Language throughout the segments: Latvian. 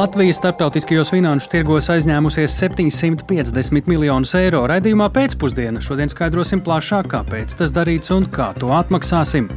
Latvija starptautiskajos finanšu tirgos aizņēmusies 750 miljonus eiro. Radījumā pēcpusdienā šodien skaidrosim plašāk, kāpēc tas darīts un kā to atmaksāsim.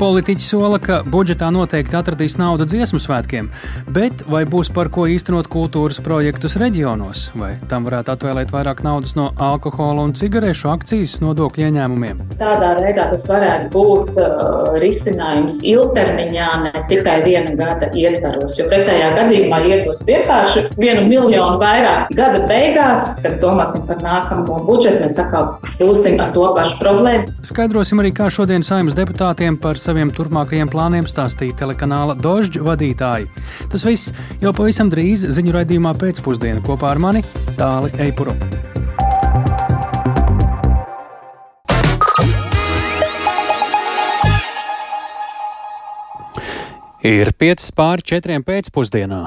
Politiķi sola, ka budžetā noteikti atradīs naudu dziesmu svētkiem, bet vai būs par ko īstenot kultūras projektus reģionos, vai tam varētu atvēlēt vairāk naudas no alkohola un cigarešu akcijas nodokļu ieņēmumiem? Tādā veidā tas varētu būt uh, risinājums ilgtermiņā, ne tikai viena gada ietvaros, jo pretējā gadījumā iedos vienkārši vienu miljonu vairāk gada beigās, kad domāsim par nākamo budžetu, mēs atkal būsim ar to pašu problēmu. Skaidrosim arī, kā šodien saimnes deputātiem par saviem turpmākajiem plāniem stāstīja telekanāla Dožģa vadītāji. Tas viss jau pavisam drīz ziņu raidījumā pēcpusdienā kopā ar mani Tāli Eipuru. Ir 5 pāri 4 pēcpusdienā,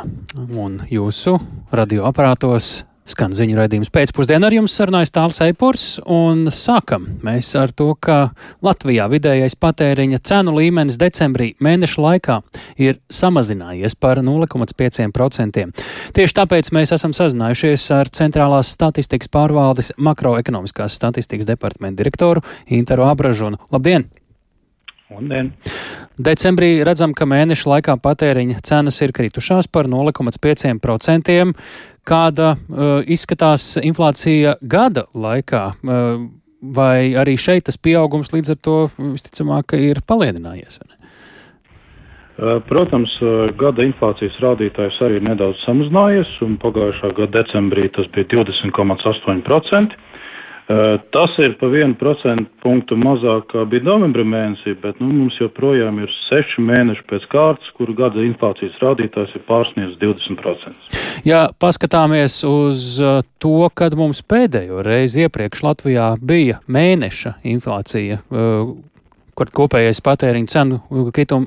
un jūsu radioaparātos skan ziņu raidījums pēcpusdienā. Ar jums sarunājas Tāls Eipurs, un sākam mēs ar to, ka Latvijā vidējais patēriņa cenu līmenis decembrī mēneša laikā ir samazinājies par 0,5%. Tieši tāpēc mēs esam sazinājušies ar Centrālās statistikas pārvaldes makroekonomiskās statistikas departamentu direktoru Interu Abražunu. Labdien! Labdien! Decembrī redzam, ka mēneša laikā patēriņa cenas ir kritušās par 0,5%. Kāda uh, izskatās inflācija gada laikā? Uh, vai arī šeit tas pieaugums līdz ar to visticamāk ir palielinājies? Protams, gada inflācijas rādītājs arī nedaudz samazinājies, un pagājušā gada decembrī tas bija 20,8%. Tas ir pa vienu procentu punktu mazāk, kā bija novembra mēnesī, bet nu, mums joprojām ir seši mēneši pēc kārtas, kuru gada inflācijas rādītājs ir pārsniedzis 20%. Ja paskatāmies uz to, kad mums pēdējo reizi iepriekš Latvijā bija mēneša inflācija, kur kopējais patēriņa cenu kritum,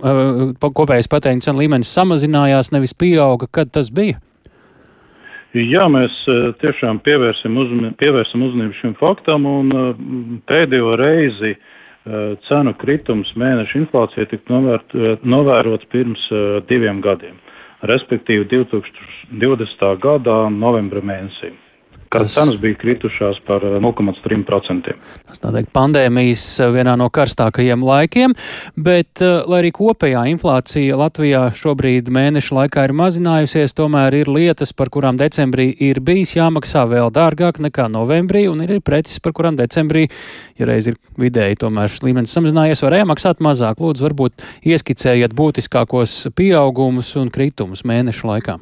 kopējais patēriņa cenu līmenis samazinājās, nevis pieauga, kad tas bija? Jā, mēs eh, tiešām pievērsim, uzman, pievērsim uzmanību šim faktam un eh, pēdējo reizi eh, cenu kritums mēneša inflācija tika novērt, novērots pirms diviem gadiem, respektīvi 2020. gadā novembra mēnesī kas cenas bija kritušās par 0,3%. Eh, tas noteikti pandēmijas eh, vienā no karstākajiem laikiem, bet, eh, lai arī kopējā inflācija Latvijā šobrīd mēneša laikā ir mazinājusies, tomēr ir lietas, par kurām decembrī ir bijis jāmaksā vēl dārgāk nekā novembrī, un ir preces, par kurām decembrī, ja reiz ir vidēji tomēr šis līmenis samazinājies, varēja maksāt mazāk. Lūdzu, varbūt ieskicējiet būtiskākos pieaugumus un kritumus mēneša laikā.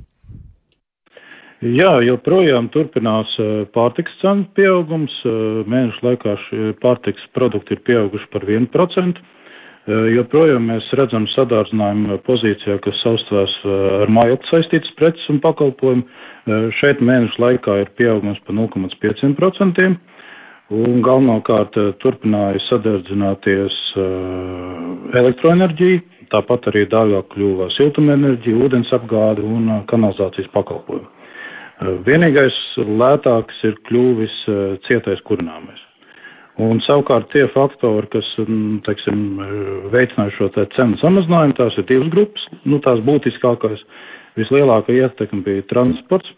Jā, joprojām turpinās eh, pārtiks cenu pieaugums. Eh, mēnešu laikā pārtiks produkti ir pieauguši par 1%. Eh, joprojām mēs redzam sadārdzinājumu pozīcijā, kas saustās ar mājokli saistītas preces un pakalpojumu. Šeit mēnešu laikā ir pieaugums par 0,5%. Un galvenokārt turpināja sadardzināties elektroenerģija, tāpat arī dārgāk kļuva siltumenerģija, ūdens apgāde un kanalizācijas pakalpojumi. Vienīgais lētāks ir kļuvis eh, cietais kurināmais. Un savukārt tie faktori, kas, mm, teiksim, veicināja šo te cenu samazinājumu, tās ir divas grupas. Nu, tās būtiskākais, vislielākā ietekme bija transports.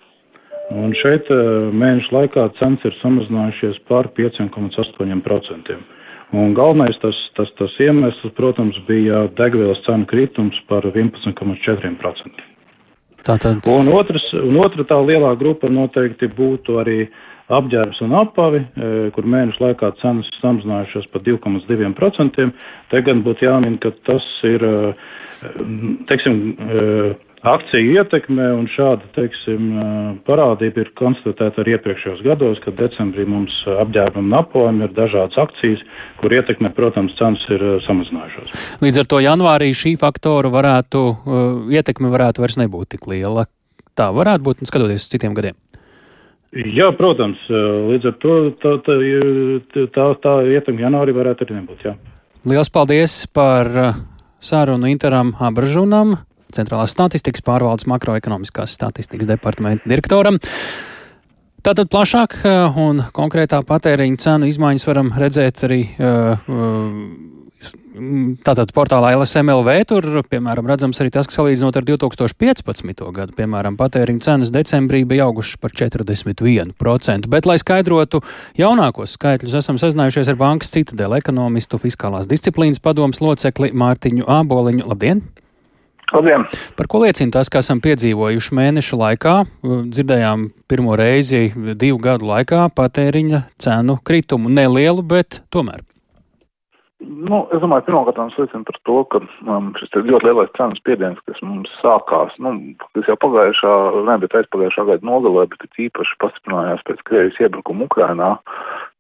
Un šeit eh, mēnešu laikā cenas ir samazinājušies par 5,8%. Un galvenais tas, tas, tas iemesls, protams, bija degvielas cenu kritums par 11,4%. Tātad... Un, otrs, un otra tā lielā grupa noteikti būtu arī apģērbs un apavi, e, kur mēnešu laikā cenas samazinājušās par 2,2%. Te gan būtu jāmin, ka tas ir, e, teiksim, e, akciju ietekme un šāda, teiksim, parādība ir konstatēta arī iepriekšējos gados, kad decembrī mums apģērbam un apojam ir dažādas akcijas, kur ietekme, protams, cenas ir samazinājušās. Līdz ar to janvārī šī faktora varētu, ietekme varētu vairs nebūt tik liela. Tā varētu būt, skatoties uz citiem gadiem. Jā, protams, līdz ar to tā, tā, tā, tā ietekme janvārī varētu arī nebūt. Jā. Lielas paldies par sarunu Interam Abražunam, Centrālās statistikas pārvaldes makroekonomiskās statistikas departamenta direktoram. Tātad plašāk un konkrētā patēriņa cenu izmaiņas varam redzēt arī uh, tātad portālā LSMLV tur, piemēram, redzams arī tas, ka salīdzinot ar 2015. gadu, piemēram, patēriņa cenas decembrī bija augušas par 41%. Bet, lai skaidrotu jaunākos skaitļus, esam sazinājušies ar bankas citadēļ ekonomistu fiskālās disciplīnas padomas locekli Mārtiņu Āboliņu. Labdien! Labdien! Par ko liecina tas, ka esam piedzīvojuši mēneša laikā? Dzirdējām pirmo reizi divu gadu laikā patēriņa cenu kritumu. Nelielu, bet tomēr. Nu, es domāju, pirmkārt, tas liecina par to, ka um, šis ļoti lielais cenu spiediens, kas mums sākās, nu, tas jau pagājušā, ne, bet aizpagājušā gada nogalē, bet īpaši pastiprinājās pēc Krievijas iebrukuma Ukrainā,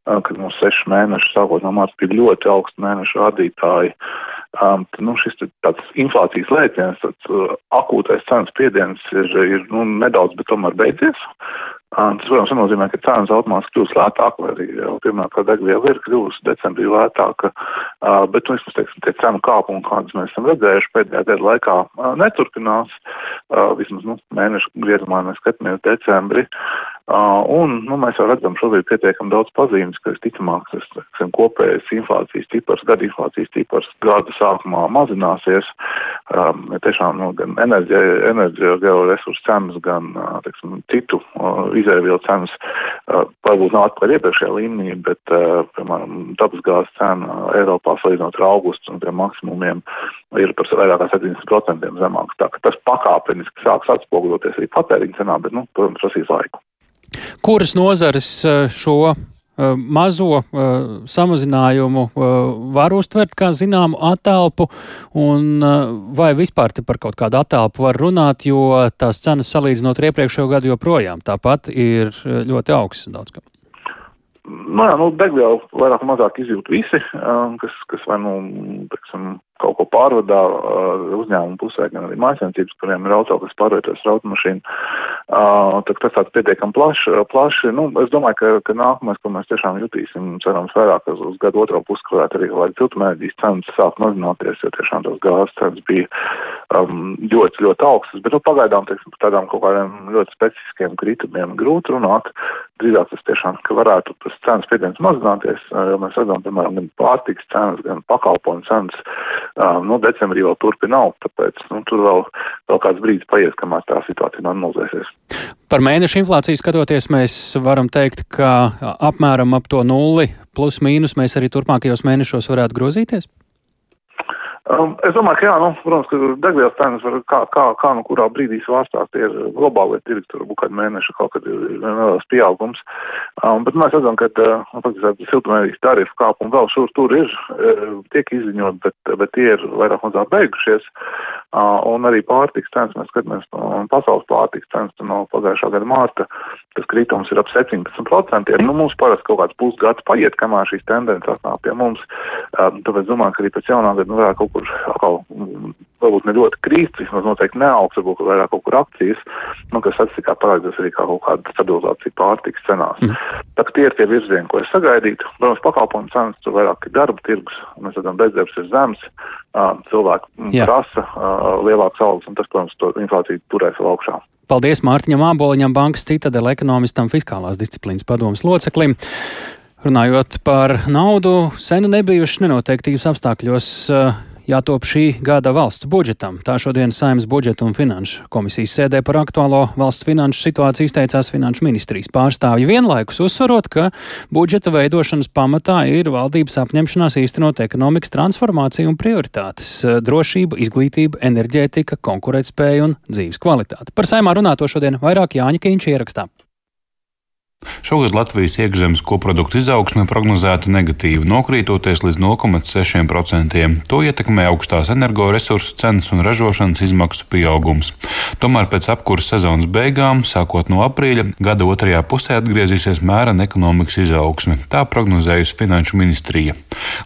kad mums seši mēneši sākot no mārta bija ļoti augsti mēnešu rādītāji. Um, tad, nu, šis tāds inflācijas lēciens, tāds uh, akūtais cenas spiediens ir, ir nu, nedaudz, bet tomēr beidzies. Tas, protams, nozīmē, ka cenas automātiski kļūst lētākas, vai arī jau pirmā kā degviela ir kļūst decembrī lētāka, bet, nu, vismaz, teiksim, tie cenu kāpumi, kādas mēs esam redzējuši pēdējā gada laikā, neturpinās, vismaz, nu, mēnešu griezumā mēs skatāmies decembri, un, nu, mēs jau redzam šobrīd pietiekam daudz pazīmes, ka visticamāk, tas, teiksim, kopējais inflācijas tipars, gada inflācijas tipars gada sākumā mazināsies, um, tiešām, nu, gan georesursu cenas, gan, teiksim, citu izēvielu cenas uh, varbūt nav atpakaļ iepriekšējā līmenī, bet, uh, piemēram, dabasgāzes cena Eiropā salīdzinot ar augustu un tiem maksimumiem ir par vairāk kā 70% zemāks. Tā ka tas pakāpeniski sāks atspoguļoties arī patēriņa cenā, bet, nu, protams, prasīs laiku. Kuras nozares uh, šo mazo uh, samazinājumu var uztvert kā zināmu attēlpu, un vai vispār te par kaut kādu attēlpu var runāt, jo tās cenas salīdzinot ar iepriekšējo gadu joprojām tāpat ir ļoti augstas daudz kam. Nu, jā, nu, degvielu vairāk mazāk izjūt visi, kas, kas vai nu, teiksim, kaut ko pārvadā uzņēmumu pusē, gan arī mājasēmniecības, kuriem ir auto, kas pārvietojas ar automašīnu. Tad tas tāds pietiekam plaši. plaši. Nu, es domāju, ka, ka nākamais, ko mēs tiešām jutīsim, cerams, vairāk uz, uz gadu otro pusi, ka varētu arī, lai ciltumēģijas cenas sāk mazināties, jo tiešām tās gāzes cenas bija um, ļoti, ļoti augstas. Bet, nu, pagaidām, teiksim, par tādām kaut kādiem ļoti specifiskiem kritumiem grūti runāt. Drīzāk tas tiešām, ka varētu tas cenas spiediens mazināties, jo mēs redzam, piemēram, gan pārtiks cenas, gan pakalpojumu cenas nu, decembrī vēl turpina augt, tāpēc nu, tur vēl, vēl kāds brīdis paies, kamēr tā situācija normalizēsies. Par mēnešu inflāciju skatoties, mēs varam teikt, ka apmēram ap to nulli plus mīnus mēs arī turpmākajos mēnešos varētu grozīties? Um, es domāju, ka jā, nu, protams, ka degvielas cenas var kā, kā, kā nu kurā brīdī svārstās, tie ir globālie tirgi, tur būs kādu mēnešu kaut kad ir neliels pieaugums. Um, bet mēs redzam, ka, uh, faktiski, siltumnīcas tarifu kāpumi vēl šur tur ir, uh, tiek izziņot, bet, bet tie ir vairāk mazāk beigušies. Uh, un arī pārtiks cenas, mēs skatāmies pasaules pārtiks cenas no pagājušā gada mārta, tas kritums ir ap 17%. Nu, mums parasti kaut kāds pusgads paiet, kamēr šīs tendences nāk pie mums. Um, tāpēc domāju, ka arī pēc jaunā gada nu, varētu kaut kur atkal mm, varbūt ne ļoti krīt, vismaz noteikti neaugs, varbūt vairāk kaut kur akcijas, nu, kas statistikā parādās arī kā kaut kāda stabilizācija pārtiks cenās. Mm. Tā ka tie ir tie virzieni, ko es sagaidītu. Protams, pakalpojumu cenas tur vairāk ir darba tirgus, mēs redzam, bezdarbs ir zems, cilvēki mm, Jā. prasa lielāks algas, un tas, protams, to inflāciju turēs vēl augšā. Paldies Mārtiņam Āboliņam, bankas citadela ekonomistam, fiskālās disciplīnas padomas loceklim. Runājot par naudu, sen nebijušas nenoteiktības apstākļos jātop šī gada valsts budžetam. Tā šodien Saimnes budžeta un finanšu komisijas sēdē par aktuālo valsts finanšu situāciju izteicās finanšu ministrijas pārstāvji vienlaikus uzsvarot, ka budžeta veidošanas pamatā ir valdības apņemšanās īstenot ekonomikas transformāciju un prioritātes - drošība, izglītība, enerģētika, konkurētspēja un dzīves kvalitāte. Par saimā runāto šodien vairāk Jāņa Kīņš ierakstā. Šogad Latvijas iekšzemes koprodukta izaugsme prognozēta negatīvi, nokrītoties līdz 0,6%. To ietekmē augstās energoresursu cenas un ražošanas izmaksu pieaugums. Tomēr pēc apkurses sezonas beigām, sākot no aprīļa, gada otrajā pusē atgriezīsies mērena ekonomikas izaugsme. Tā prognozējusi Finanšu ministrija.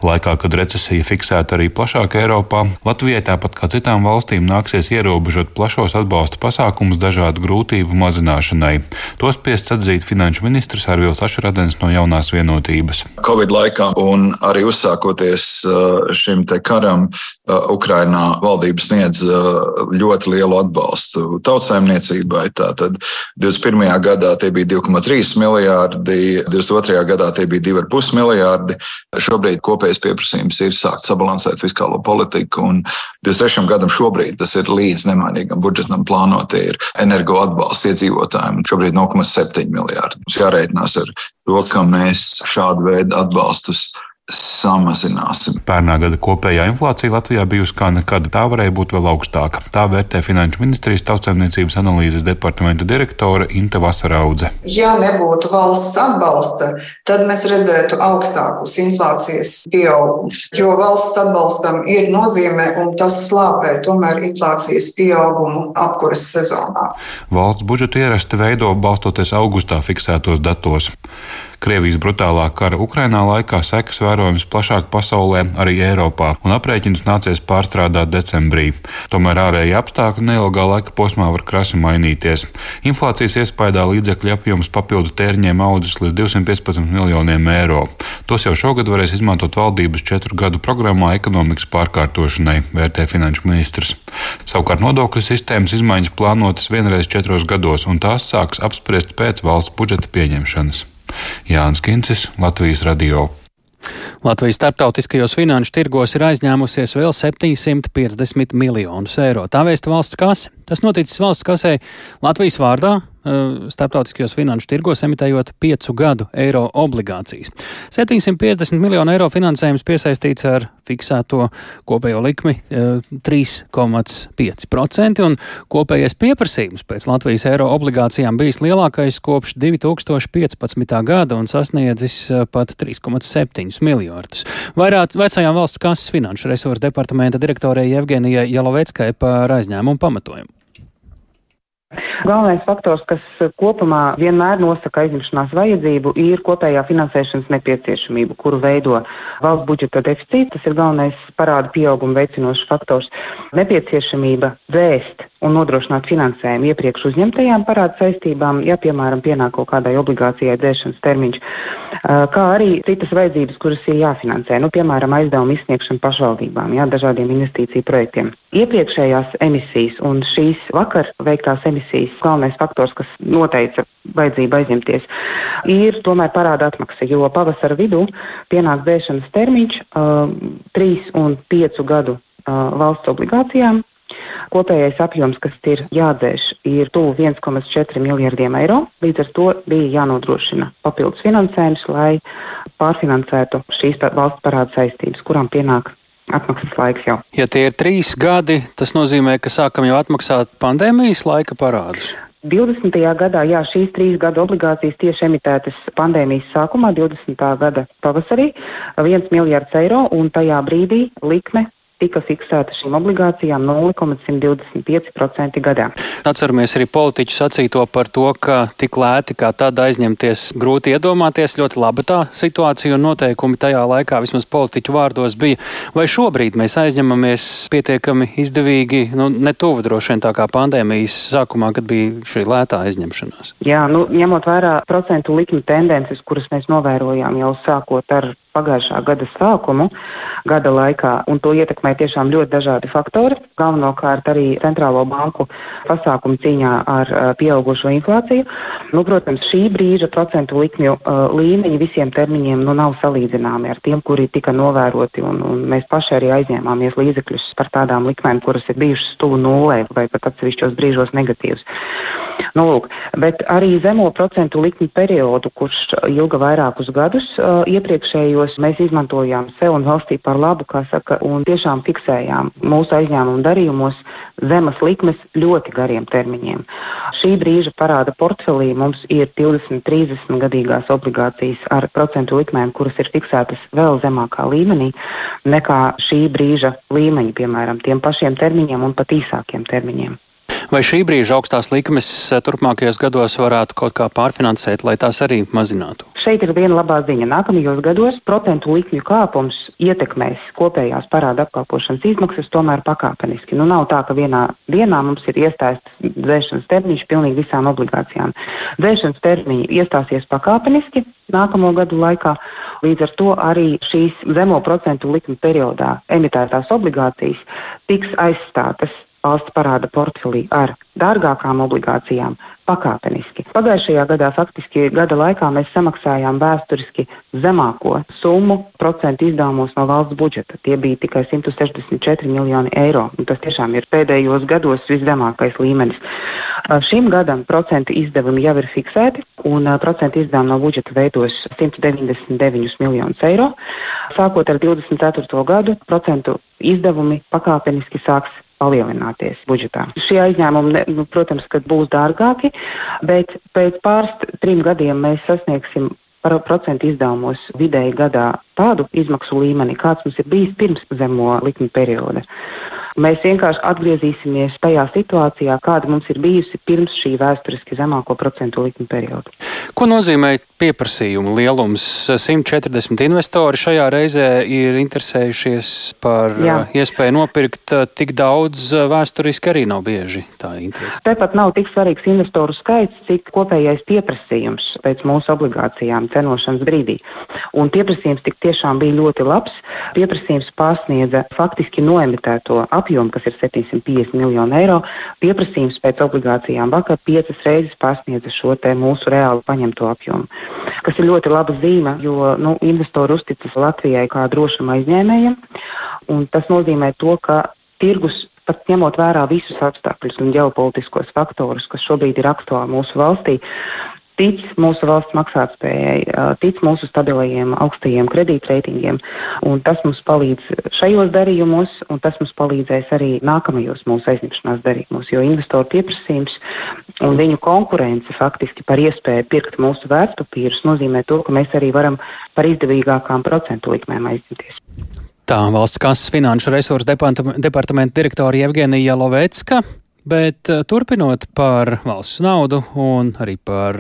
Laikā, kad recesija fiksēta arī plašāk Eiropā, Latvijai tāpat kā citām valstīm nāksies ierobežot plašos atbalsta pasākumus dažādu grūtību mazināšanai. Tos spiests atzīt Finanšu finanšu ministrs Arvils Ašradens no jaunās vienotības. Covid laikā un arī uzsākoties uh, šim karam, Ukrainā valdības sniedz uh, ļoti lielu atbalstu tautsājumniecībai. Tātad 21. gadā tie bija 2,3 miljārdi, 22. gadā tie bija 2,5 miljārdi. Šobrīd kopējais pieprasījums ir sākt sabalansēt fiskālo politiku, un 26. gadam šobrīd tas ir līdz nemainīgam budžetam plānotie ir energo atbalsts iedzīvotājiem. Šobrīd 0,7 miljārdi. Mums jārēķinās ar to, ka mēs šādu veidu atbalstus samazināsim. Pērnā gada kopējā inflācija Latvijā bijusi kā nekad. Tā varēja būt vēl augstāka. Tā vērtē Finanšu ministrijas tautsēmniecības analīzes departamenta direktore Inte Vasaraudze. Ja nebūtu valsts atbalsta, tad mēs redzētu augstākus inflācijas pieaugumus, jo valsts atbalstam ir nozīme un tas slāpē tomēr inflācijas pieaugumu apkuras sezonā. Valsts budžetu ierasti veido balstoties augustā fiksētos datos. Krievijas brutālā kara Ukrainā laikā sekas vērojams plašāk pasaulē, arī Eiropā, un aprēķinus nācies pārstrādāt decembrī. Tomēr ārēji apstākļi neilgā laika posmā var krasi mainīties. Inflācijas iespējā līdzekļu apjoms papildu tēriņiem audzis līdz 215 miljoniem eiro. Tos jau šogad varēs izmantot valdības četru gadu programmā ekonomikas pārkārtošanai, vērtē finanšu ministrs. Savukārt nodokļu sistēmas izmaiņas plānotas vienreiz četros gados, un tās sāks apspriest pēc valsts budžeta pieņemšanas. Jānis Kincis, Latvijas Radio. Latvijas starptautiskajos finanšu tirgos ir aizņēmusies vēl 750 miljonus eiro. Tā vēsta valsts kase. Tas noticis valsts kasē Latvijas vārdā, starptautiskajos finanšu tirgos, emitējot piecu gadu eiro obligācijas. 750 miljonu eiro finansējums piesaistīts ar fiksēto kopējo likmi 3,5%, eh, un kopējais pieprasījums pēc Latvijas eiro obligācijām bijis lielākais kopš 2015. gada un sasniedzis eh, pat 3,7 miljardus. Vairāk vecajām valsts kases finanšu resursu departamenta direktorei Evgenijai Jaloveckai par aizņēmumu pamatojumu. Galvenais faktors, kas kopumā vienmēr nosaka aizņemšanās vajadzību, ir kopējā finansēšanas nepieciešamība, kuru veido valsts budžeta deficīts. Tas ir galvenais parāda pieauguma veicinošs faktors. Nepieciešamība vēst un nodrošināt finansējumu iepriekš uzņemtajām parāda saistībām, ja, piemēram, pienāk kaut kādai obligācijai dzēšanas termiņš, kā arī citas vajadzības, kuras ir jāfinansē, nu, piemēram, aizdevuma izsniegšana pašvaldībām, jā, dažādiem investīciju projektiem. Iepriekšējās emisijas un šīs vakar veiktās emisijas galvenais faktors, kas noteica vajadzību aizņemties, ir tomēr parāda atmaksa, jo pavasara vidū pienāk dzēšanas termiņš uh, trīs un piecu gadu uh, valsts obligācijām, Kopējais apjoms, kas ir jādzēš, ir tuvu 1,4 miljardiem eiro. Līdz ar to bija jānodrošina papildus finansējums, lai pārfinansētu šīs valsts parāda saistības, kurām pienāk atmaksas laiks jau. Ja tie ir trīs gadi, tas nozīmē, ka sākam jau atmaksāt pandēmijas laika parādus. 20. gadā, jā, šīs trīs gadu obligācijas tieši emitētas pandēmijas sākumā, 20. gada pavasarī, 1 miljards eiro, un tajā brīdī likme tika fiksēta šīm obligācijām 0,125% gadā. Atceramies arī politiķu sacīto par to, ka tik lēti kā tad aizņemties grūti iedomāties. Ļoti laba tā situācija un noteikumi tajā laikā vismaz politiķu vārdos bija. Vai šobrīd mēs aizņemamies pietiekami izdevīgi, nu, ne tuvu droši vien tā kā pandēmijas sākumā, kad bija šī lētā aizņemšanās? Jā, nu, ņemot vērā procentu likmi tendences, kuras mēs novērojām jau sākot ar pagājušā gada sākumu, gada laikā, un to ietekmē tiešām ļoti dažādi faktori. Galvenokārt arī centrālo banku pasākumu cīņā ar pieaugušo inflāciju. Nu, protams, šī brīža procentu likmju uh, līmeņi visiem termiņiem nu, nav salīdzināmi ar tiem, kuri tika novēroti, un, un mēs paši arī aizņēmāmies līdzekļus par tādām likmēm, kuras ir bijušas tuvu nulē vai pat atsevišķos brīžos negatīvas. Nu, lūk, bet arī zemo procentu likmi periodu, kurš ilga vairākus gadus, uh, iepriekšējos mēs izmantojām sev un valstī par labu, kā saka, un tiešām fiksējām mūsu aizņēmumu darījumos zemes likmes ļoti gariem termiņiem. Šī brīža parāda portfelī mums ir 20, 30 gadīgās obligācijas ar procentu likmēm, kuras ir fiksētas vēl zemākā līmenī nekā šī brīža līmeņi, piemēram, tiem pašiem termiņiem un pat īsākiem termiņiem. Vai šī brīža augstās likmes eh, turpmākajos gados varētu kaut kā pārfinansēt, lai tās arī mazinātu? Šeit ir viena labā ziņa. Nākamajos gados procentu likmju kāpums ietekmēs kopējās parāda apkalpošanas izmaksas tomēr pakāpeniski. Nu, nav tā, ka vienā dienā mums ir iestājas dzēšanas termiņš pilnīgi visām obligācijām. Dzēšanas termiņi iestāsies pakāpeniski nākamo gadu laikā. Līdz ar to arī šīs zemo procentu likuma periodā emitētās obligācijas tiks aizstātas valsts parāda portfelī ar dārgākām obligācijām pakāpeniski. Pagājušajā gadā, faktiski gada laikā, mēs samaksājām vēsturiski zemāko summu procentu izdevumos no valsts budžeta. Tie bija tikai 164 miljoni eiro. Tas tiešām ir pēdējos gados viszemākais līmenis. Šim gadam procentu izdevumi jau ir fiksēti, un procentu izdevumi no budžeta veidos 199 miljonus eiro. Sākot ar 24. gadu, procentu izdevumi pakāpeniski sāks palielināties budžetā. Šie aizņēmumi, ne, nu, protams, būs dārgāki, bet pēc pāris trim gadiem mēs sasniegsim par procentu izdevumos vidēji gadā tādu izmaksu līmeni, kāds mums ir bijis pirms zemo likuma perioda. Mēs vienkārši atgriezīsimies tajā situācijā, kāda mums ir bijusi pirms šī vēsturiski zemāko procentu likuma perioda. Ko nozīmē pieprasījuma lielums? 140 investori šajā reizē ir interesējušies par Jā. Uh, iespēju nopirkt uh, tik daudz, uh, vēsturiski arī nav bieži tā interese. Tepat nav tik svarīgs investoru skaits, cik kopējais pieprasījums pēc mūsu obligācijām cenošanas brīdī. Un pieprasījums tik tiešām bija ļoti labs. Pieprasījums pārsniedza faktiski noemitēto apjomu, kas ir 750 miljonu eiro, pieprasījums pēc obligācijām vakar piecas reizes pārsniedza šo mūsu reāli paņemto apjomu. Kas ir ļoti laba zīme, jo nu, investori uzticas Latvijai kā drošam aizņēmējam. Tas nozīmē to, ka tirgus pat ņemot vērā visus apstākļus un ģeopolitiskos faktorus, kas šobrīd ir aktuāli mūsu valstī, tic mūsu valsts maksātspējai, tic mūsu stabilajiem augstajiem kredītreitingiem. Tas mums palīdz šajos darījumos, un tas mums palīdzēs arī nākamajos mūsu aizņemšanās darījumos, jo investoru pieprasījums un viņu konkurence faktiski par iespēju pirkt mūsu vērtspapīrus nozīmē to, ka mēs arī varam par izdevīgākām procentu likmēm aizņemties. Tā valsts kases finanšu resursu departamenta direktora Jevgenija Lovecka. Bet eh, turpinot par valsts naudu un arī par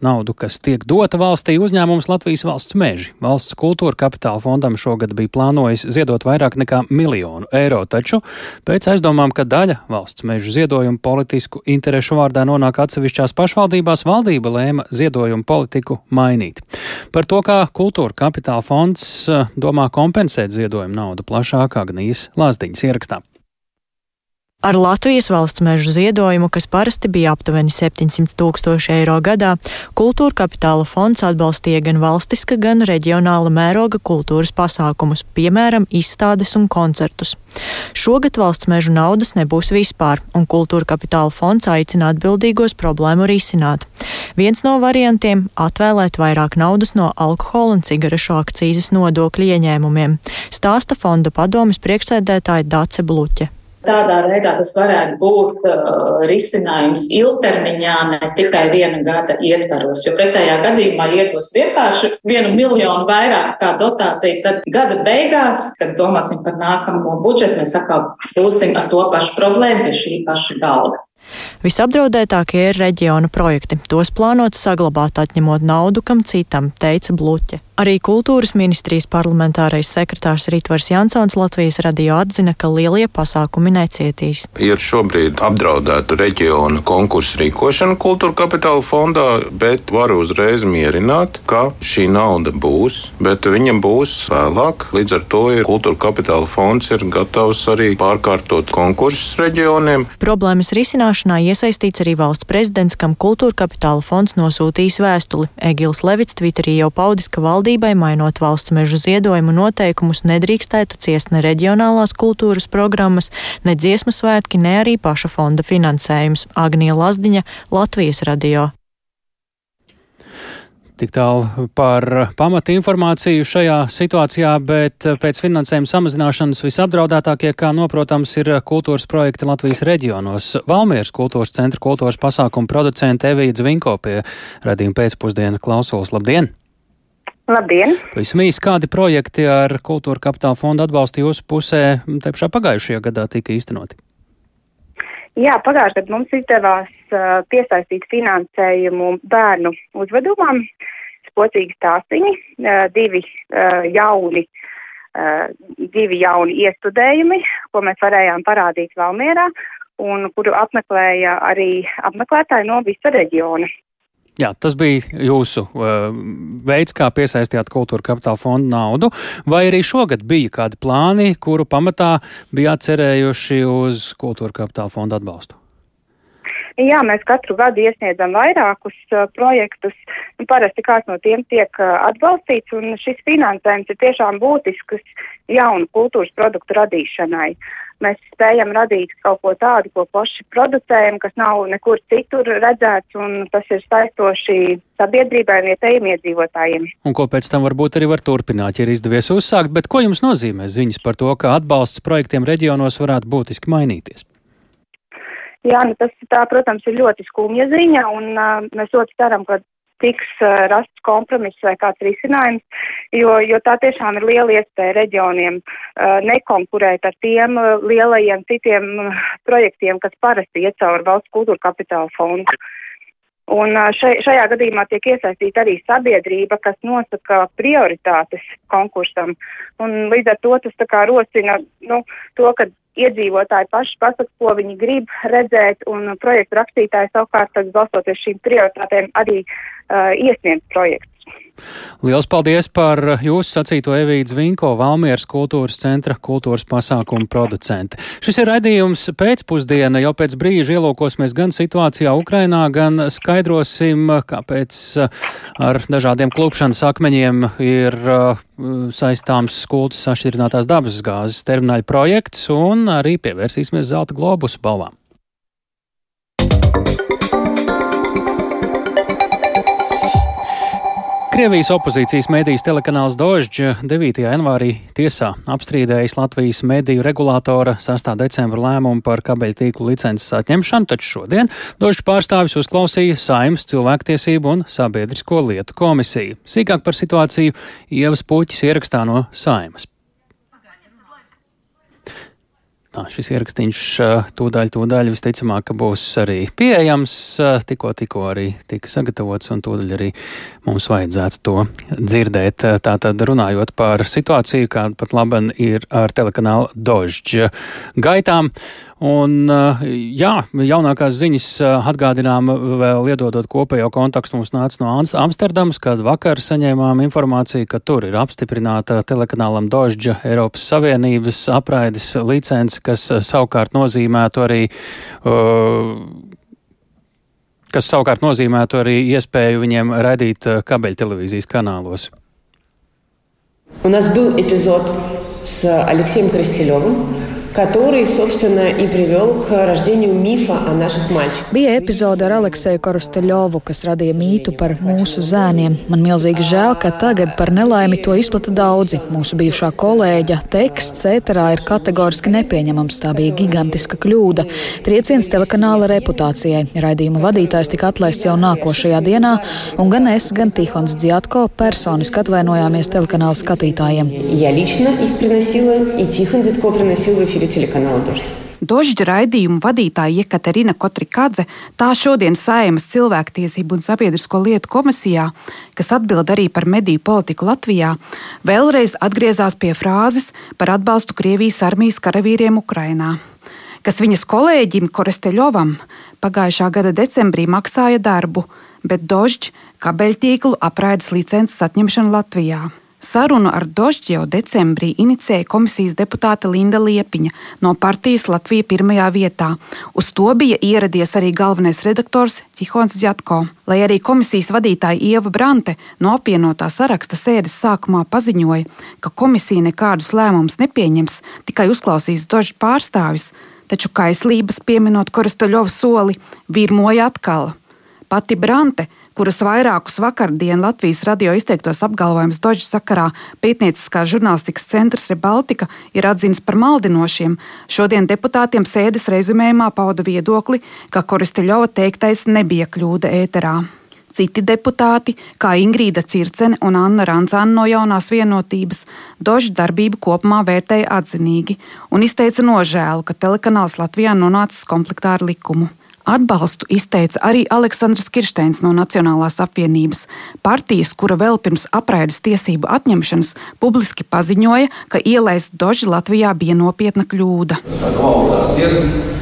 naudu, kas tiek dota valstī, uzņēmums Latvijas valsts meži. Valsts kultūra kapitāla fondam šogad bija plānojis ziedot vairāk nekā miljonu eiro, taču pēc aizdomām, ka daļa valsts mežu ziedojumu politisku interešu vārdā nonāk atsevišķās pašvaldībās, valdība lēma ziedojumu politiku mainīt. Par to, kā kultūra kapitāla fonds eh, domā kompensēt ziedojumu naudu plašāk Agnijas Lāsdiņas ierakstā. Ar Latvijas valsts mežu ziedojumu, kas parasti bija aptuveni 700 tūkstoši eiro gadā, kultūra kapitāla fonds atbalstīja gan valstiska, gan reģionāla mēroga kultūras pasākumus, piemēram, izstādes un koncertus. Šogad valsts mežu naudas nebūs vispār, un kultūra kapitāla fonds aicina atbildīgos problēmu risināt. Viens no variantiem - atvēlēt vairāk naudas no alkohola un cigarešu akcijas nodokļu ieņēmumiem, stāsta fonda padomas priekšsēdētāja Dace Bluķe. Tādā veidā tas varētu būt uh, risinājums ilgtermiņā, ne tikai viena gada ietvaros. Jo pretējā gadījumā ietos vienkārši vienu miljonu vairāk kā dotācija, tad gada beigās, kad domāsim par nākamo budžetu, mēs atkal būsim ar to pašu problēmu pie šī paša galda. Visapdraudētākie ir reģiona projekti. Tos plānots saglabāt, atņemot naudu kam citam, teica Bluķe. Arī kultūras ministrijas parlamentārais sekretārs Ritvars Jansons Latvijas radio atzina, ka lielie pasākumi necietīs. Ir šobrīd apdraudēta reģiona konkursu rīkošana kultūra kapitāla fondā, bet varu uzreiz mierināt, ka šī nauda būs, bet viņa būs vēlāk. Līdz ar to ir kultūra kapitāla fonds ir gatavs arī pārkārtot konkursus reģioniem. Problēmas risināšanā iesaistīts arī valsts prezidents, kam kultūra kapitāla fonds nosūtīs vēstuli. Egils Levits Twitterī jau paudis, ka valdība valdībai, mainot valsts mežu ziedojumu noteikumus, nedrīkstētu ciest ne reģionālās kultūras programmas, ne dziesmu svētki, ne arī paša fonda finansējums. Agnija Lazdiņa, Latvijas radio. Tik tālu par pamata informāciju šajā situācijā, bet pēc finansējuma samazināšanas visapdraudētākie, kā noprotams, ir kultūras projekti Latvijas reģionos. Valmieras kultūras centra kultūras pasākumu producente Evija Zvinko pie radījuma pēcpusdiena klausulas. Labdien! Labdien! Visam īsi, kādi projekti ar Kultūra kapitāla fondu atbalstu jūsu pusē te pašā pagājušajā gadā tika īstenoti? Jā, pagājušajā gadā mums izdevās uh, piesaistīt finansējumu bērnu uzvedumam, kocīgi stāstiņi, divi jauni, divi jauni iestudējumi, ko mēs varējām parādīt Valmierā un kuru apmeklēja arī apmeklētāji no visa reģiona. Jā, tas bija jūsu uh, veids, kā piesaistījāt kultūra kapitāla fonda naudu, vai arī šogad bija kādi plāni, kuru pamatā bijāt cerējuši uz kultūra kapitāla fonda atbalstu? Jā, mēs katru gadu iesniedzam vairākus uh, projektus. Nu, parasti kāds no tiem tiek uh, atbalstīts, un šis finansējums ir tiešām būtisks jaunu kultūras produktu radīšanai. Mēs spējam radīt kaut ko tādu, ko paši producējam, kas nav nekur citur redzēts, un tas ir saistoši sabiedrībai un vietējiem iedzīvotājiem. Un ko pēc tam varbūt arī var turpināt, ja ir izdevies uzsākt, bet ko jums nozīmē ziņas par to, ka atbalsts projektiem reģionos varētu būtiski mainīties? Jā, nu tas, tā, protams, ir ļoti skumja ziņa, un uh, mēs ļoti ceram, ka tiks uh, rasts kompromiss vai kāds risinājums, jo, jo tā tiešām ir liela iespēja reģioniem uh, nekonkurēt ar tiem uh, lielajiem citiem projektiem, kas parasti iet cauri valsts kultūra kapitāla fondu. Un šai, šajā gadījumā tiek iesaistīta arī sabiedrība, kas nosaka prioritātes konkursam. Un līdz ar to tas tā kā rosina nu, to, ka iedzīvotāji paši pasaka, ko viņi grib redzēt, un projektu rakstītāji savukārt, balstoties šīm prioritātēm, arī uh, iesniedz projektus. Liels paldies par jūsu sacīto Evīdas Vinko, Valmieras kultūras centra kultūras pasākumu producente. Šis ir redzījums pēcpusdiena, jau pēc brīža ielūkosimies gan situācijā Ukrainā, gan skaidrosim, kāpēc ar dažādiem klupšanas akmeņiem ir uh, saistāms skultas sašķirinātās dabas gāzes termināļa projekts un arī pievērsīsimies zelta globusu balvām. Krievijas opozīcijas medijas telekanāls Dožģa 9. janvārī tiesā apstrīdējis Latvijas mediju regulātora 6. decembra lēmumu par kabeļtīklu licences atņemšanu, taču šodien Dožģa pārstāvis uzklausīja Saimas cilvēktiesību un sabiedrisko lietu komisiju. Sīkāk par situāciju Ievas Puķis ierakstā no Saimas. Tā, šis ierakstīns tūdaļ, tūdaļ visticamāk, būs arī pieejams. Tikko, tikko arī tika sagatavots, un tūdaļ arī mums vajadzētu to dzirdēt. Tātad runājot par situāciju, kāda pat laban ir ar telekanālu Dožģa gaitām. Un, jā, jaunākās ziņas atgādinām vēl iedodot kopējo kontekstu mums nāca no Amsterdamas, kad vakar saņēmām informāciju, ka tur ir apstiprināta telekanālam Dožģa Eiropas Savienības apraides licence, kas savukārt nozīmētu arī kas savukārt nozīmētu arī iespēju viņiem raidīt kabeļtelevīzijas kanālos. У нас был эпизод с Алексеем Крастелевым, который, собственно, и привел к рождению мифа о наших мальчиках. Bija epizode ar Alekseju Korosteļovu, kas radīja mītu par mūsu zēniem. Man milzīgi žēl, ka tagad par nelaimi to izplata daudzi. Mūsu bijušā kolēģa teksts ēterā ir kategoriski nepieņemams. Tā bija gigantiska kļūda. Trieciens telekanāla reputācijai. Raidījuma vadītājs tika atlaists jau nākošajā dienā, un gan es, gan Tihons Dziatko personiski atvainojāmies telekanāla skatītājiem. Я лично их приносила, и Тихон Дедко приносил в эфире телеканала «Дождь». Dožģa raidījuma vadītāja Jekaterina Kotrikadze tā šodien Saimas cilvēktiesību un sabiedrisko lietu komisijā, kas atbild arī par mediju politiku Latvijā, vēlreiz atgriezās pie frāzes par atbalstu Krievijas armijas karavīriem Ukrainā, kas viņas kolēģim Koresteļovam pagājušā gada decembrī maksāja darbu, bet Dožģa kabeļtīklu apraides licences atņemšanu Latvijā. Sarunu ar Dožģi jau decembrī inicēja komisijas deputāte Linda Liepiņa no partijas Latvija pirmajā vietā. Uz to bija ieradies arī galvenais redaktors Tihons Zjatko. Lai arī komisijas vadītāja Ieva Brante no apvienotā saraksta sēdes sākumā paziņoja, ka komisija nekādus lēmumus nepieņems, tikai uzklausīs Dožģi pārstāvis, taču kaislības pieminot Koristaļovu soli virmoja atkal. Pati Brante kuras vairākus vakardien Latvijas radio izteiktos apgalvojumus Dožas sakarā pētnieciskās žurnālistikas centrs Rebaltika ir atzīts par maldinošiem, šodien deputātiem sēdes rezumējumā pauda viedokli, ka Koristeļova teiktais nebija kļūda ēterā. Citi deputāti, kā Ingrīda Circene un Anna Ranzāna no jaunās vienotības, Dožu darbību kopumā vērtēja atzinīgi un izteica nožēlu, ka telekanāls Latvijā nonācis konfliktā ar likumu. Atbalstu izteica arī Aleksandrs Kirsteins no Nacionālās apvienības, partijas, kura vēl pirms apraides tiesību atņemšanas publiski paziņoja, ka ielaist doži Latvijā bija nopietna kļūda. Tā kvalitāte ir.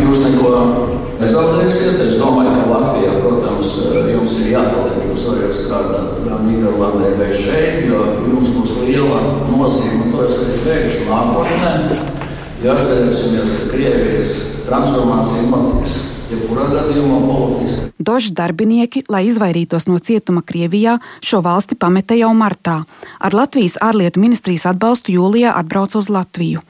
Jūs neko nezaudēsiet. Es domāju, ka Latvijā, protams, jums ir jāpaliek. Jūs varat strādāt gan Nīderlandē, gan šeit, jo jums būs liela nozīme. To es arī teikšu nākotnē. Ja atcerēsimies, ka Krievijas transformācija notiks. Dožs darbinieki, lai izvairītos no cietuma Krievijā, šo valsti pameta jau martā. Ar Latvijas ārlietu ministrijas atbalstu jūlijā atbrauca uz Latviju.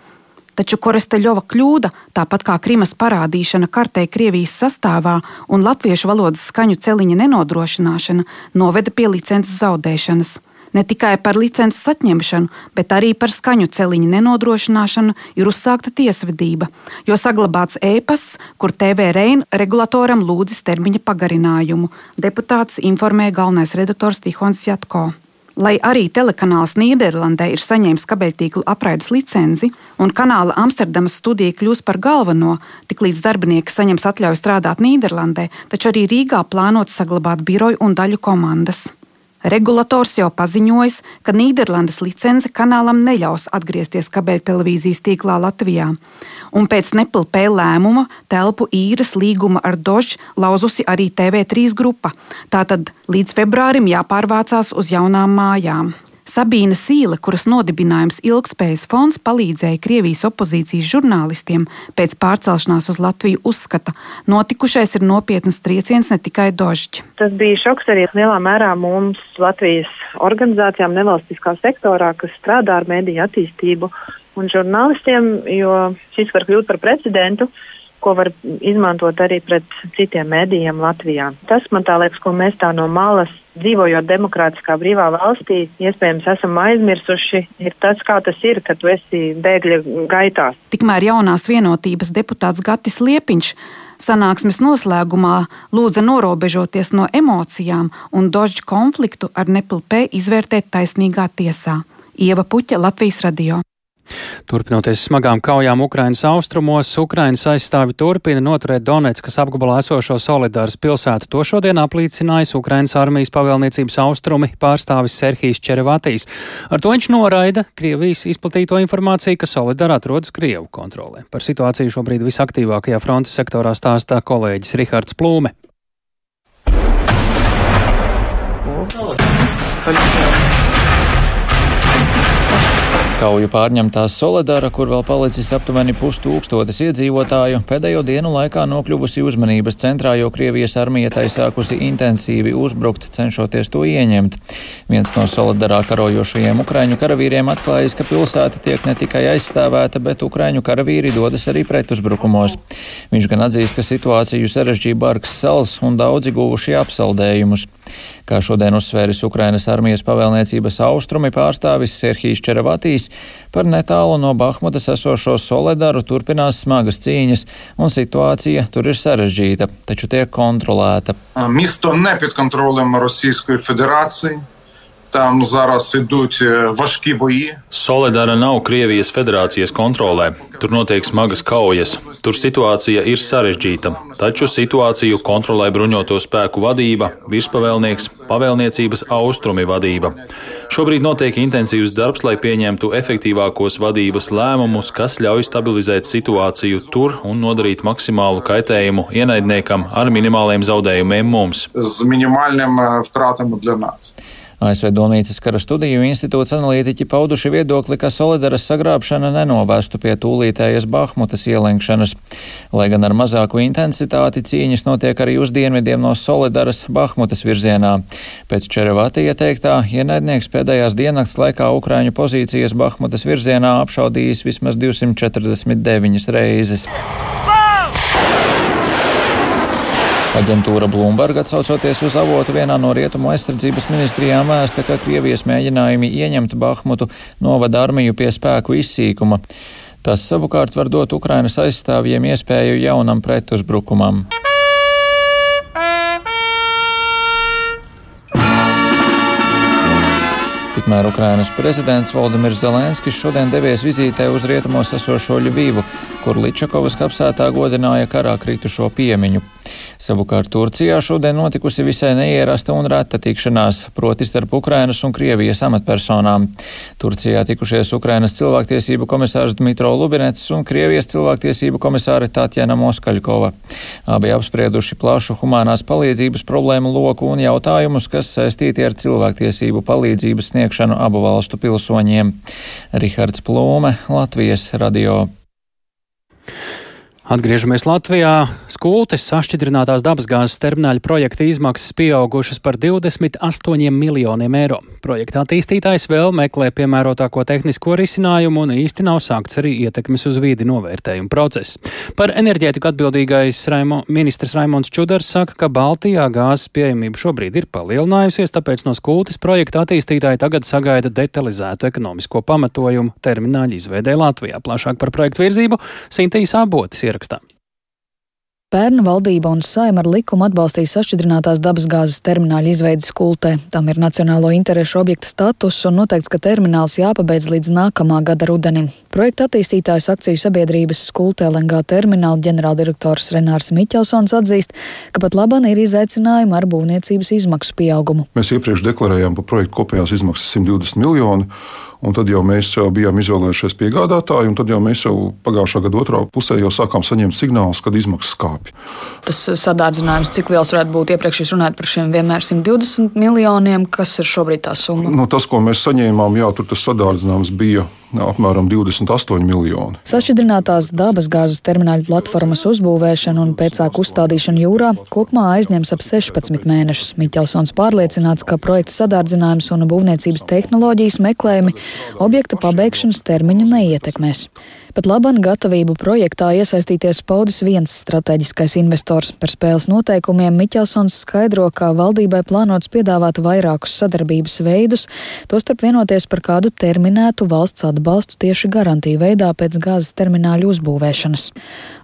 Taču Koresteļova kļūda, tāpat kā Krimas parādīšana kartē Krievijas sastāvā un latviešu valodas skaņu celiņa nenodrošināšana, noveda pie licences zaudēšanas. Ne tikai par licences atņemšanu, bet arī par skaņu celiņu nenodrošināšanu ir uzsākta tiesvedība, jo saglabāts ēpasts, kur TV Reina regulatoram lūdzis termiņa pagarinājumu. Deputāts informēja galvenais redaktors Tihons Jatko. Lai arī telekanāls Nīderlandē ir saņēmis kabeļtīklu apraides licenci un kanāla Amsterdamas studija kļūs par galveno, tiklīdz darbinieki saņems atļauju strādāt Nīderlandē, taču arī Rīgā plānots saglabāt biroju un daļu komandas. Regulators jau paziņojis, ka Nīderlandes licence kanālam neļaus atgriezties kabeļtelevīzijas tīklā Latvijā, un pēc nepilnē lēmuma telpu īres līguma ar Dožu lauzusi arī TV3 grupa. Tātad līdz februārim jāpārvācās uz jaunām mājām. Sabīna Sīle, kuras nodibinājums Ilgspējas fonds palīdzēja Krievijas opozīcijas žurnālistiem pēc pārcelšanās uz Latviju, uzskata, notikušais ir nopietnas trieciens ne tikai dožģi. Tas bija šoks arī lielā mērā mums Latvijas organizācijām nevalstiskā sektorā, kas strādā ar mediju attīstību un žurnālistiem, jo šis var kļūt par precedentu ko var izmantot arī pret citiem mēdījiem Latvijā. Tas man tā liekas, ko mēs tā no malas dzīvojot demokrātiskā brīvā valstī, iespējams, esam aizmirsuši, ir tas, kā tas ir, kad tu esi bēgļa gaitās. Tikmēr jaunās vienotības deputāts Gatis Liepiņš sanāksmes noslēgumā lūdza norobežoties no emocijām un dožģu konfliktu ar nepilpē izvērtēt taisnīgā tiesā. Ieva Puķa, Latvijas radio. Turpinoties smagām kaujām Ukrainas austrumos, Ukrainas aizstāvi turpina noturēt Donetskas apgabalā esošo Solidāras pilsētu. To šodien apliecinājis Ukrainas armijas pavēlniecības austrumi pārstāvis Serhijas Čerevatīs. Ar to viņš noraida Krievijas izplatīto informāciju, ka Solidāra atrodas Krievu kontrolē. Par situāciju šobrīd visaktīvākajā frontes sektorā stāstā kolēģis Rihards Plūme. You. Kauju pārņemtā Soledāra, kur vēl palicis aptuveni pustūkstotis iedzīvotāju, pēdējo dienu laikā nokļuvusi uzmanības centrā, jo Krievijas armija tai sākusi intensīvi uzbrukt, cenšoties to ieņemt. Viens no Soledārā karojošajiem ukraiņu karavīriem atklājis, ka pilsēta tiek ne tikai aizstāvēta, bet ukraiņu karavīri dodas arī pretuzbrukumos. Viņš gan atzīst, ka situāciju sarežģīja Barks sals un daudzi guvuši apsaldējumus. Kā šodien uzsvēris Ukrainas armijas pavēlniecības austrumi pārstāvis Serhijas Čeravatīs, Par netālu no Bahmutas esošo Soledaru turpinās smagas cīņas, un situācija tur ir sarežģīta, taču tiek kontrolēta. Misto nepiekontrolēma Rosijas Federācija. Там зараз ідуть важкі бої. Solidara nav Krievijas federācijas kontrolē. Tur notiek smagas kaujas. Tur situācija ir sarežģīta. Taču situāciju kontrolē bruņoto spēku vadība, virspavēlnieks, pavēlniecības austrumi vadība. Šobrīd notiek intensīvs darbs, lai pieņemtu efektīvākos vadības lēmumus, kas ļauj stabilizēt situāciju tur un nodarīt maksimālu kaitējumu ienaidniekam ar minimāliem zaudējumiem mums. Z minimāliem vtratām для нас. ASV Domnīcas kara studiju institūts analītiķi pauduši viedokli, ka Solidaras sagrābšana nenovestu pie tūlītējas Bahmutas ielenkšanas. Lai gan ar mazāku intensitāti cīņas notiek arī uz dienvidiem no Solidaras Bahmutas virzienā. Pēc Čerevatija teiktā, ienaidnieks pēdējās diennakts laikā Ukraiņu pozīcijas Bahmutas virzienā apšaudījis vismaz 249 reizes. Aģentūra Bloomberg atsaucoties uz avotu vienā no rietumu aizsardzības ministrijām vēsta, ka Krievijas mēģinājumi ieņemt Bahmutu novada armiju pie spēku izsīkuma. Tas savukārt var dot Ukrainas aizstāvjiem iespēju jaunam pretuzbrukumam. Tikmēr Ukrainas prezidents Valdemirs Zelenskis šodien devies vizītē uz rietumos esošo Ļuvīvu, kur Ličakovas kapsētā godināja karā kritušo piemiņu. Savukārt Turcijā šodien notikusi visai neierasta un reta tikšanās, proti starp Ukrainas un Krievijas amatpersonām. Turcijā tikušies Ukrainas cilvēktiesību komisārs Dmitro Lubinets un Krievijas cilvēktiesību komisāre Tatjana Moskaļkova. Abi apsprieduši plašu humanās palīdzības problēmu loku un jautājumus, kas saistīti ar cilvēktiesību palīdzības sniegšanu abu valstu pilsoņiem. Rihards Plūme, Latvijas radio. Atgriežamies Latvijā. Skultes sašķidrinātās dabasgāzes termināļa projekta izmaksas pieaugušas par 28 miljoniem eiro. Projekta attīstītājs vēl meklē piemērotāko tehnisko risinājumu un īsti nav sākts arī ietekmes uz vīdi novērtējuma process. Par enerģētiku atbildīgais Raimo, ministrs Raimons Čudars saka, ka Baltijā gāzes pieejamība šobrīd ir palielinājusies, tāpēc no skultes projekta attīstītāji tagad sagaida detalizētu ekonomisko pamatojumu termināļa izveidē Latvijā. Plašāk par projektu virzību Sintīs Abotis ierakstā ierakstā. Pērna valdība un saima ar likumu atbalstīja sašķidrinātās dabasgāzes termināļa izveidi skultē. Tam ir nacionālo interešu objekta status un noteikts, ka termināls jāpabeidz līdz nākamā gada rudenim. Projekta attīstītājs akciju sabiedrības skultē LNG termināla ģenerāldirektors Renārs Miķelsons atzīst, ka pat labam ir izaicinājumi ar būvniecības izmaksu pieaugumu. Mēs iepriekš deklarējām par projektu kopējās izmaksas 120 miljonu. Un tad jau mēs bijām izvēlējušies piegādātāju, un tad jau mēs jau pagājušā gada otrā pusē jau sākām saņemt signālus, kad izmaksas kāpj. Tas sadārdzinājums, cik liels varētu būt iepriekš jūs runājat par šiem vienmēr 120 miljoniem, kas ir šobrīd tā summa? Nu, tas, ko mēs saņēmām, jā, tur tas sadārdzinājums bija apmēram 28 miljoni. Sašķidrinātās dabasgāzes termināļa platformas uzbūvēšana un pēcāk uzstādīšana jūrā kopumā aizņems ap 16 mēnešus. Miķelsons pārliecināts, ka projekta sadārdzinājums un būvniecības tehnoloģijas meklējumi objekta pabeigšanas termiņu neietekmēs. Pat labam gatavību projektā iesaistīties paudis viens strateģiskais investors. Par spēles noteikumiem Miķelsons skaidro, ka valdībai plānots piedāvāt vairākus sadarbības veidus, tostarp vienoties par kādu terminētu valsts atbalstu tieši garantiju veidā pēc gāzes termināļu uzbūvēšanas.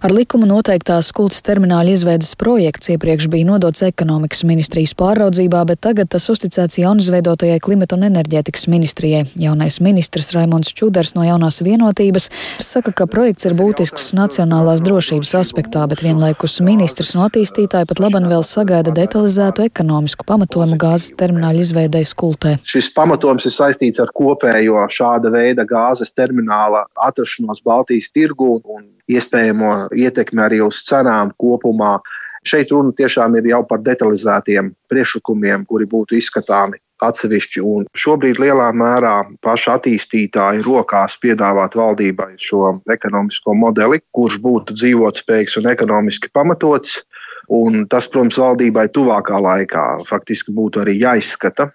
Ar likumu noteiktās kultas termināļa izveidas projekts iepriekš bija nodots ekonomikas ministrijas pāraudzībā, bet tagad tas uzticēts jaunizveidotajai klimata un enerģētikas ministrijai. Jaunais ministrs Raimons Čudars no jaunās vienotības saka, ka projekts ir būtisks nacionālās drošības aspektā, bet vienlaikus ministrs un attīstītāji pat laban vēl sagaida detalizētu ekonomisku pamatojumu gāzes termināļu izveidējas kultē. Šis pamatojums ir saistīts ar kopējo šāda veida gāzes termināla atrašanos Baltijas tirgū un iespējamo ietekmi arī uz cenām kopumā. Šeit runa tiešām ir jau par detalizētiem priekšlikumiem, kuri būtu izskatāmi atsevišķi. Un šobrīd lielā mērā paša attīstītāja rokās piedāvāt valdībai šo ekonomisko modeli, kurš būtu dzīvotspējīgs un ekonomiski pamatots. Un tas, protams, valdībai tuvākā laikā faktiski būtu arī jāizskata,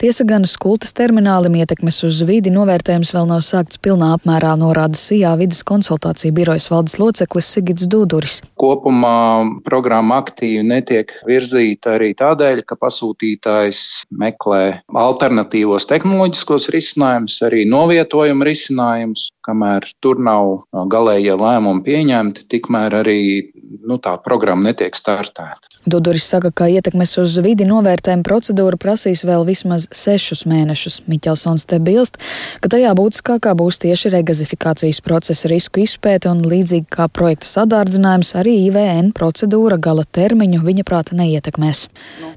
Tiesa gan skultas terminālim ietekmes uz vidi novērtējums vēl nav sākts pilnā apmērā, norāda SIA vidas konsultāciju birojas valdes loceklis Sigits Duduris. Kopumā programma aktīvi netiek virzīta arī tādēļ, ka pasūtītājs meklē alternatīvos tehnoloģiskos risinājumus, arī novietojumu risinājumus, kamēr tur nav galējie lēmumi pieņemti, tikmēr arī nu, tā programma netiek startēta. Duduris saka, ka ietekmes uz vidi novērtējuma procedūra prasīs vēl vismaz sešus mēnešus. Miķelsons te bilst, ka tajā būtiskākā būs tieši regazifikācijas procesa risku izpēte un līdzīgi kā projekta sadārdzinājums, arī IVN procedūra gala termiņu viņa prāta neietekmēs.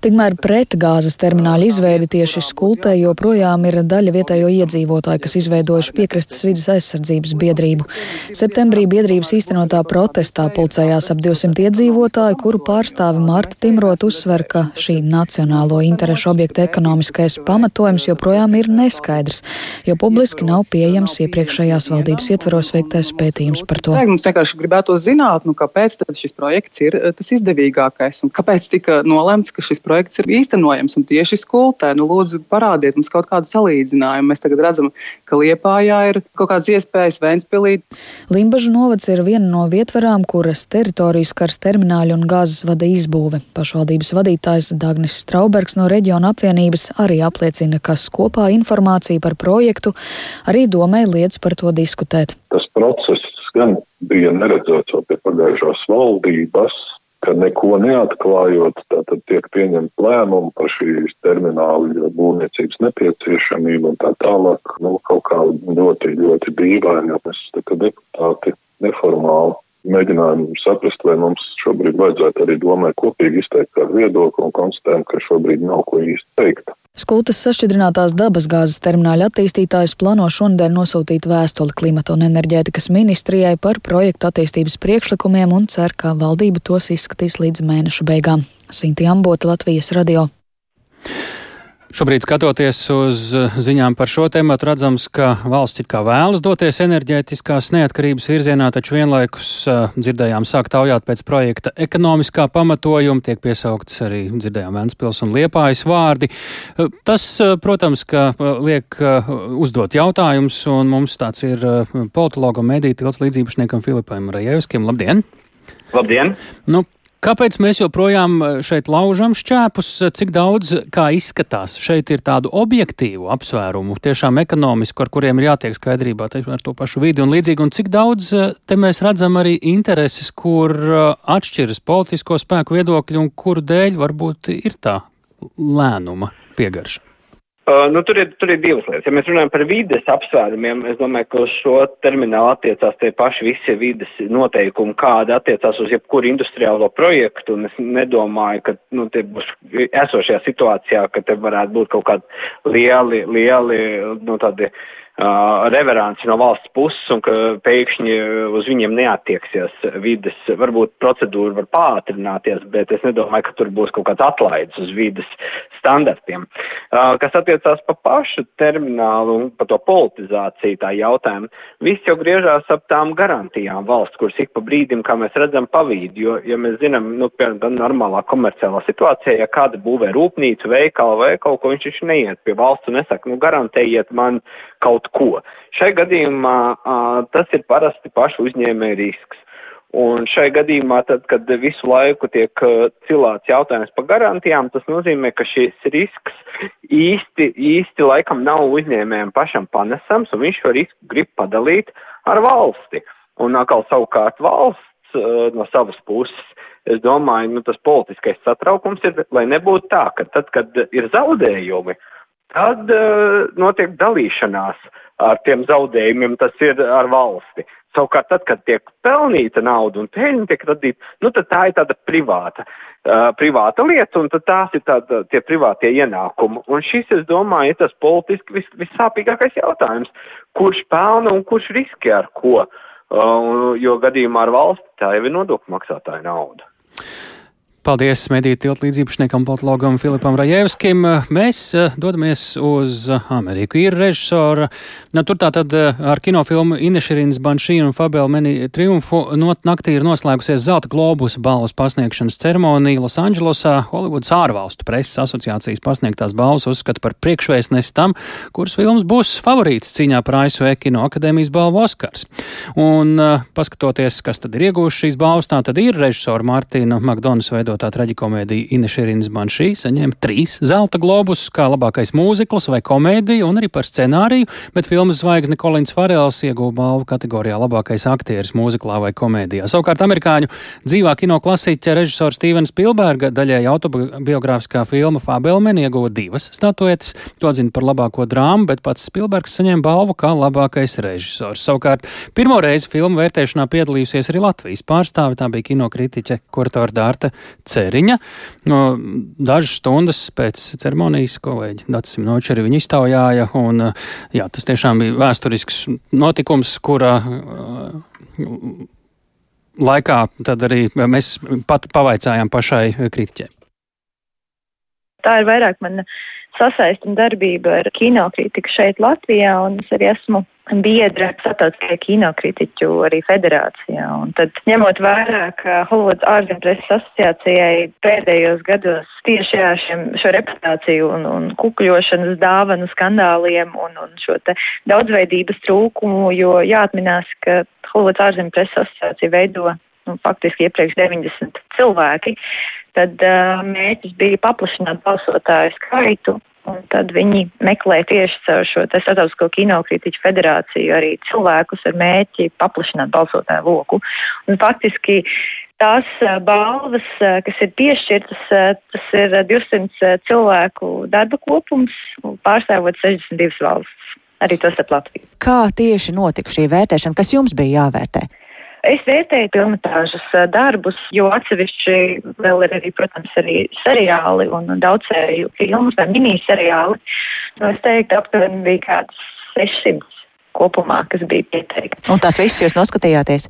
Tikmēr pret gāzes termināļu izveidi tieši skultē joprojām ir daļa vietējo iedzīvotāju, kas izveidojuši piekrastes vidas aizsardzības biedrību. Septembrī biedrības īstenotā protestā pulcējās ap 200 iedzīvotāju, kuru pārstāvi Mārta Timrot uzsver, ka šī nacionālo interešu objekta ekonomiskais pamatojums joprojām ir neskaidrs, jo publiski nav pieejams iepriekšējās valdības ietvaros veiktais pētījums par to. Mums vienkārši gribētu zināt, nu, kāpēc šis projekts ir eh, tas izdevīgākais un kāpēc tika nolemts, ka šis projekts ir īstenojams un tieši skultē. Nu, lūdzu, parādiet mums kaut kādu salīdzinājumu. Mēs tagad redzam, ka Liepājā ir kaut kādas iespējas Vēnspilī. Limbažu novads ir viena no vietvarām, kuras teritorijas kars termināļu un gāzes vada izbūve būve. Pašvaldības vadītājs Dagnis Straubergs no reģiona apvienības arī apliecina, ka kopā informācija par projektu arī domē liedz par to diskutēt. Tas process gan bija neredzēts jau pie pagājušās valdības, ka neko neatklājot, tad tiek pieņemt lēmumu par šīs termināla būvniecības nepieciešamību un tā tālāk. Nu, kaut kā ļoti, ļoti dīvaini, ja mēs tā kā deputāti neformāli mēģinājām saprast, vai mums šobrīd vajadzētu arī domāt kopīgi izteikt kādu viedokli un konstatējam, ka šobrīd nav ko īsti teikt. Skultas sašķidrinātās dabasgāzes termināļa attīstītājs plāno šonadēļ nosūtīt vēstuli klimata un enerģētikas ministrijai par projektu attīstības priekšlikumiem un cer, ka valdība tos izskatīs līdz mēneša beigām. Sinti Ambota, Latvijas radio. Šobrīd, skatoties uz ziņām par šo tēmu, redzams, ka valsts it kā vēlas doties enerģētiskās neatkarības virzienā, taču vienlaikus dzirdējām sāk taujāt pēc projekta ekonomiskā pamatojuma, tiek piesauktas arī dzirdējām Ventspils un Liepājas vārdi. Tas, protams, ka liek uzdot jautājumus, un mums tāds ir politologam mediju tilts līdzīpašniekam Filipam Rajevskim. Labdien! Labdien! Nu, Kāpēc mēs joprojām eh, šeit laužam šķēpus? Cik daudz, kā izskatās, šeit ir tādu objektīvu apsvērumu, tiešām ekonomisku, ar kuriem ir jātiek skaidrībā ar to pašu vidi un līdzīgi, un cik daudz eh, te mēs redzam arī intereses, kur eh, atšķiras politisko spēku viedokļi un kuru dēļ varbūt ir tā lēnuma piegarša? Uh, nu, tur, ir, tur ir divas lietas. Ja mēs runājam par vides apsvērumiem, es domāju, ka uz šo terminālu attiecās tie paši visi vides noteikumi, kāda attiecās uz jebkuru industriālo projektu, un es nedomāju, ka nu, tie būs esošajā situācijā, ka te varētu būt kaut kādi lieli, lieli, nu, tādi uh, reveranci no valsts puses un ka pēkšņi uz viņiem neattieksies vides. Varbūt procedūra var pātrināties, bet es nedomāju, ka tur būs kaut kāds atlaids uz vides standartiem. Kas attiecās pa pašu terminālu un pa to politizāciju tā jautājumu, viss jau griežās ap tām garantijām valsts, kuras ik pa brīdim, kā mēs redzam, pavīd, jo, ja mēs zinām, nu, piemēram, normālā komerciālā situācijā, ja kāda būvē rūpnīcu, veikalu vai kaut ko, viņš viņš neiet pie valsts un nesaka, nu, garantējiet man kaut ko. Šai gadījumā tas ir parasti pašu uzņēmēja risks. Un šai gadījumā, tad, kad visu laiku tiek cilāts jautājums par garantijām, tas nozīmē, ka šis risks īsti, īsti laikam nav uzņēmējiem pašam panesams, un viņš šo risku grib padalīt ar valsti. Un atkal savukārt valsts no savas puses, es domāju, nu, tas politiskais satraukums ir, lai nebūtu tā, ka tad, kad ir zaudējumi, tad uh, notiek dalīšanās ar tiem zaudējumiem, tas ir ar valsti. Savukārt, tad, kad tiek pelnīta nauda un peļņa tiek radīta, nu, tad tā ir tāda privāta, uh, privāta lieta, un tad tās ir tāda, tie privātie ienākumi. Un šis, es domāju, ir tas politiski vis, vissāpīgākais jautājums, kurš pelna un kurš riskē ar ko, uh, jo gadījumā ar valsti tā jau ir nodokļu maksātāja nauda. Paldies mediju tiltu līdzīpašniekam politologam Filipam Rajevskim. Mēs eh, dodamies uz Ameriku. Ir režisora, nu, tur tātad eh, ar kinofilmu Inešerins Banšīnu un Fabela Meni triumfu not naktī ir noslēgusies Zelta globusa balvas pasniegšanas ceremonija Losandželosā. Holivudas ārvalstu preses asociācijas pasniegtās balvas uzskata par priekšvēstnes tam, kuras filmas būs favorīts cīņā par ASV kino akadēmijas balvu Oskars. Un uh, paskatoties, kas tad ir iegūši šīs balvas, tā tad ir režisora Martina Makdonas veidot veidotā traģikomēdija Inešerīnas Banšī saņēma trīs zelta globus kā labākais mūzikls vai komēdija un arī par scenāriju, bet filmas zvaigzne Kolins Farels ieguva balvu kategorijā labākais aktieris mūziklā vai komēdijā. Savukārt amerikāņu dzīvā kino klasiķa režisora Stevena Spilberga daļai autobiogrāfiskā filma Fabelmen ieguva divas statuetes, to atzina par labāko drāmu, bet pats Spilbergs saņēma balvu kā labākais režisors. Savukārt pirmo reizi filmu vērtēšanā piedalījusies arī Latvijas pārstāve, tā bija kinokritiķe Kurtora Dārta Ceriņa. No dažas stundas pēc ceremonijas kolēģi Dats Simnoči arī viņu iztaujāja, un jā, tas tiešām bija vēsturisks notikums, kura laikā tad arī mēs pat pavaicājām pašai kritiķei. Tā ir vairāk mana sasaistam darbība ar kinokritiku šeit Latvijā, un es arī esmu biedra starptautiskajā kinokritiķu arī federācijā. Un tad, ņemot vērā, ka Holivudas ārzempreses asociācijai pēdējos gados tieši šiem, šo reputāciju un, un kukuļošanas dāvanu skandāliem un, un šo te daudzveidības trūkumu, jo jāatminās, ka Holivudas ārzempreses asociācija veido nu, faktiski iepriekš 90 cilvēki tad uh, mērķis bija paplašināt balsotāju skaitu, un tad viņi meklē tieši caur šo Startautisko kinokritiķu federāciju arī cilvēkus ar mērķi paplašināt balsotāju loku. Un faktiski tās balvas, kas ir piešķirtas, tas ir 200 cilvēku darba kopums, pārstāvot 62 valsts. Arī to starp Latviju. Kā tieši notika šī vērtēšana, kas jums bija jāvērtē? Es vērtēju filmatāžas darbus, jo atsevišķi vēl ir arī, protams, arī seriāli un daudzsēriju filmas vai miniseriāli. Nu, es teiktu, aptuveni bija kāds 600 kopumā, kas bija pieteikti. Un tās visas jūs noskatījāties?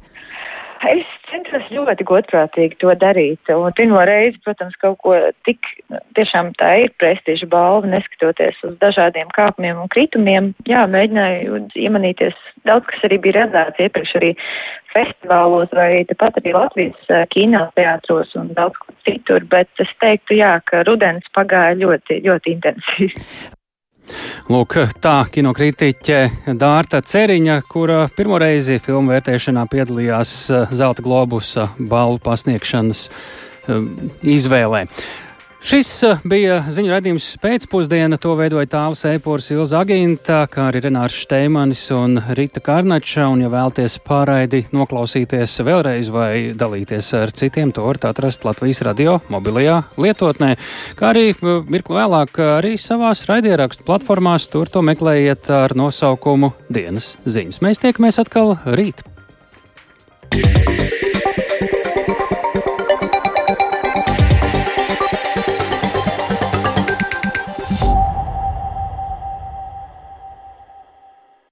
Es centos ļoti godprātīgi to darīt. Un pirmo reizi, protams, kaut ko tik, tiešām tā ir prestiža balva, neskatoties uz dažādiem kāpumiem un kritumiem. Jā, mēģināju iemanīties daudz, kas arī bija redzēts iepriekš arī festivālos vai tepat arī Latvijas kinoteātros un daudz kur citur, bet es teiktu, jā, ka rudens pagāja ļoti, ļoti intensīvi. Lūk, tā kinokritiķe Dārta Ceriņa, kura pirmoreizi filmu vērtēšanā piedalījās eh, Zelta globusa balvu pasniegšanas eh, izvēlē. Šis eh, bija ziņu raidījums pēcpusdiena. To veidoja tāls Eipors Ilza Aginta, kā arī Renārs Šteimanis un Rita Karnača. Un, ja vēlties pārraidi noklausīties vēlreiz vai dalīties ar citiem, to varat atrast Latvijas radio mobilajā lietotnē, kā arī eh, mirkli vēlāk arī savās raidierakstu platformās. Tur to meklējiet ar nosaukumu Dienas ziņas. Mēs tiekamies atkal rīt!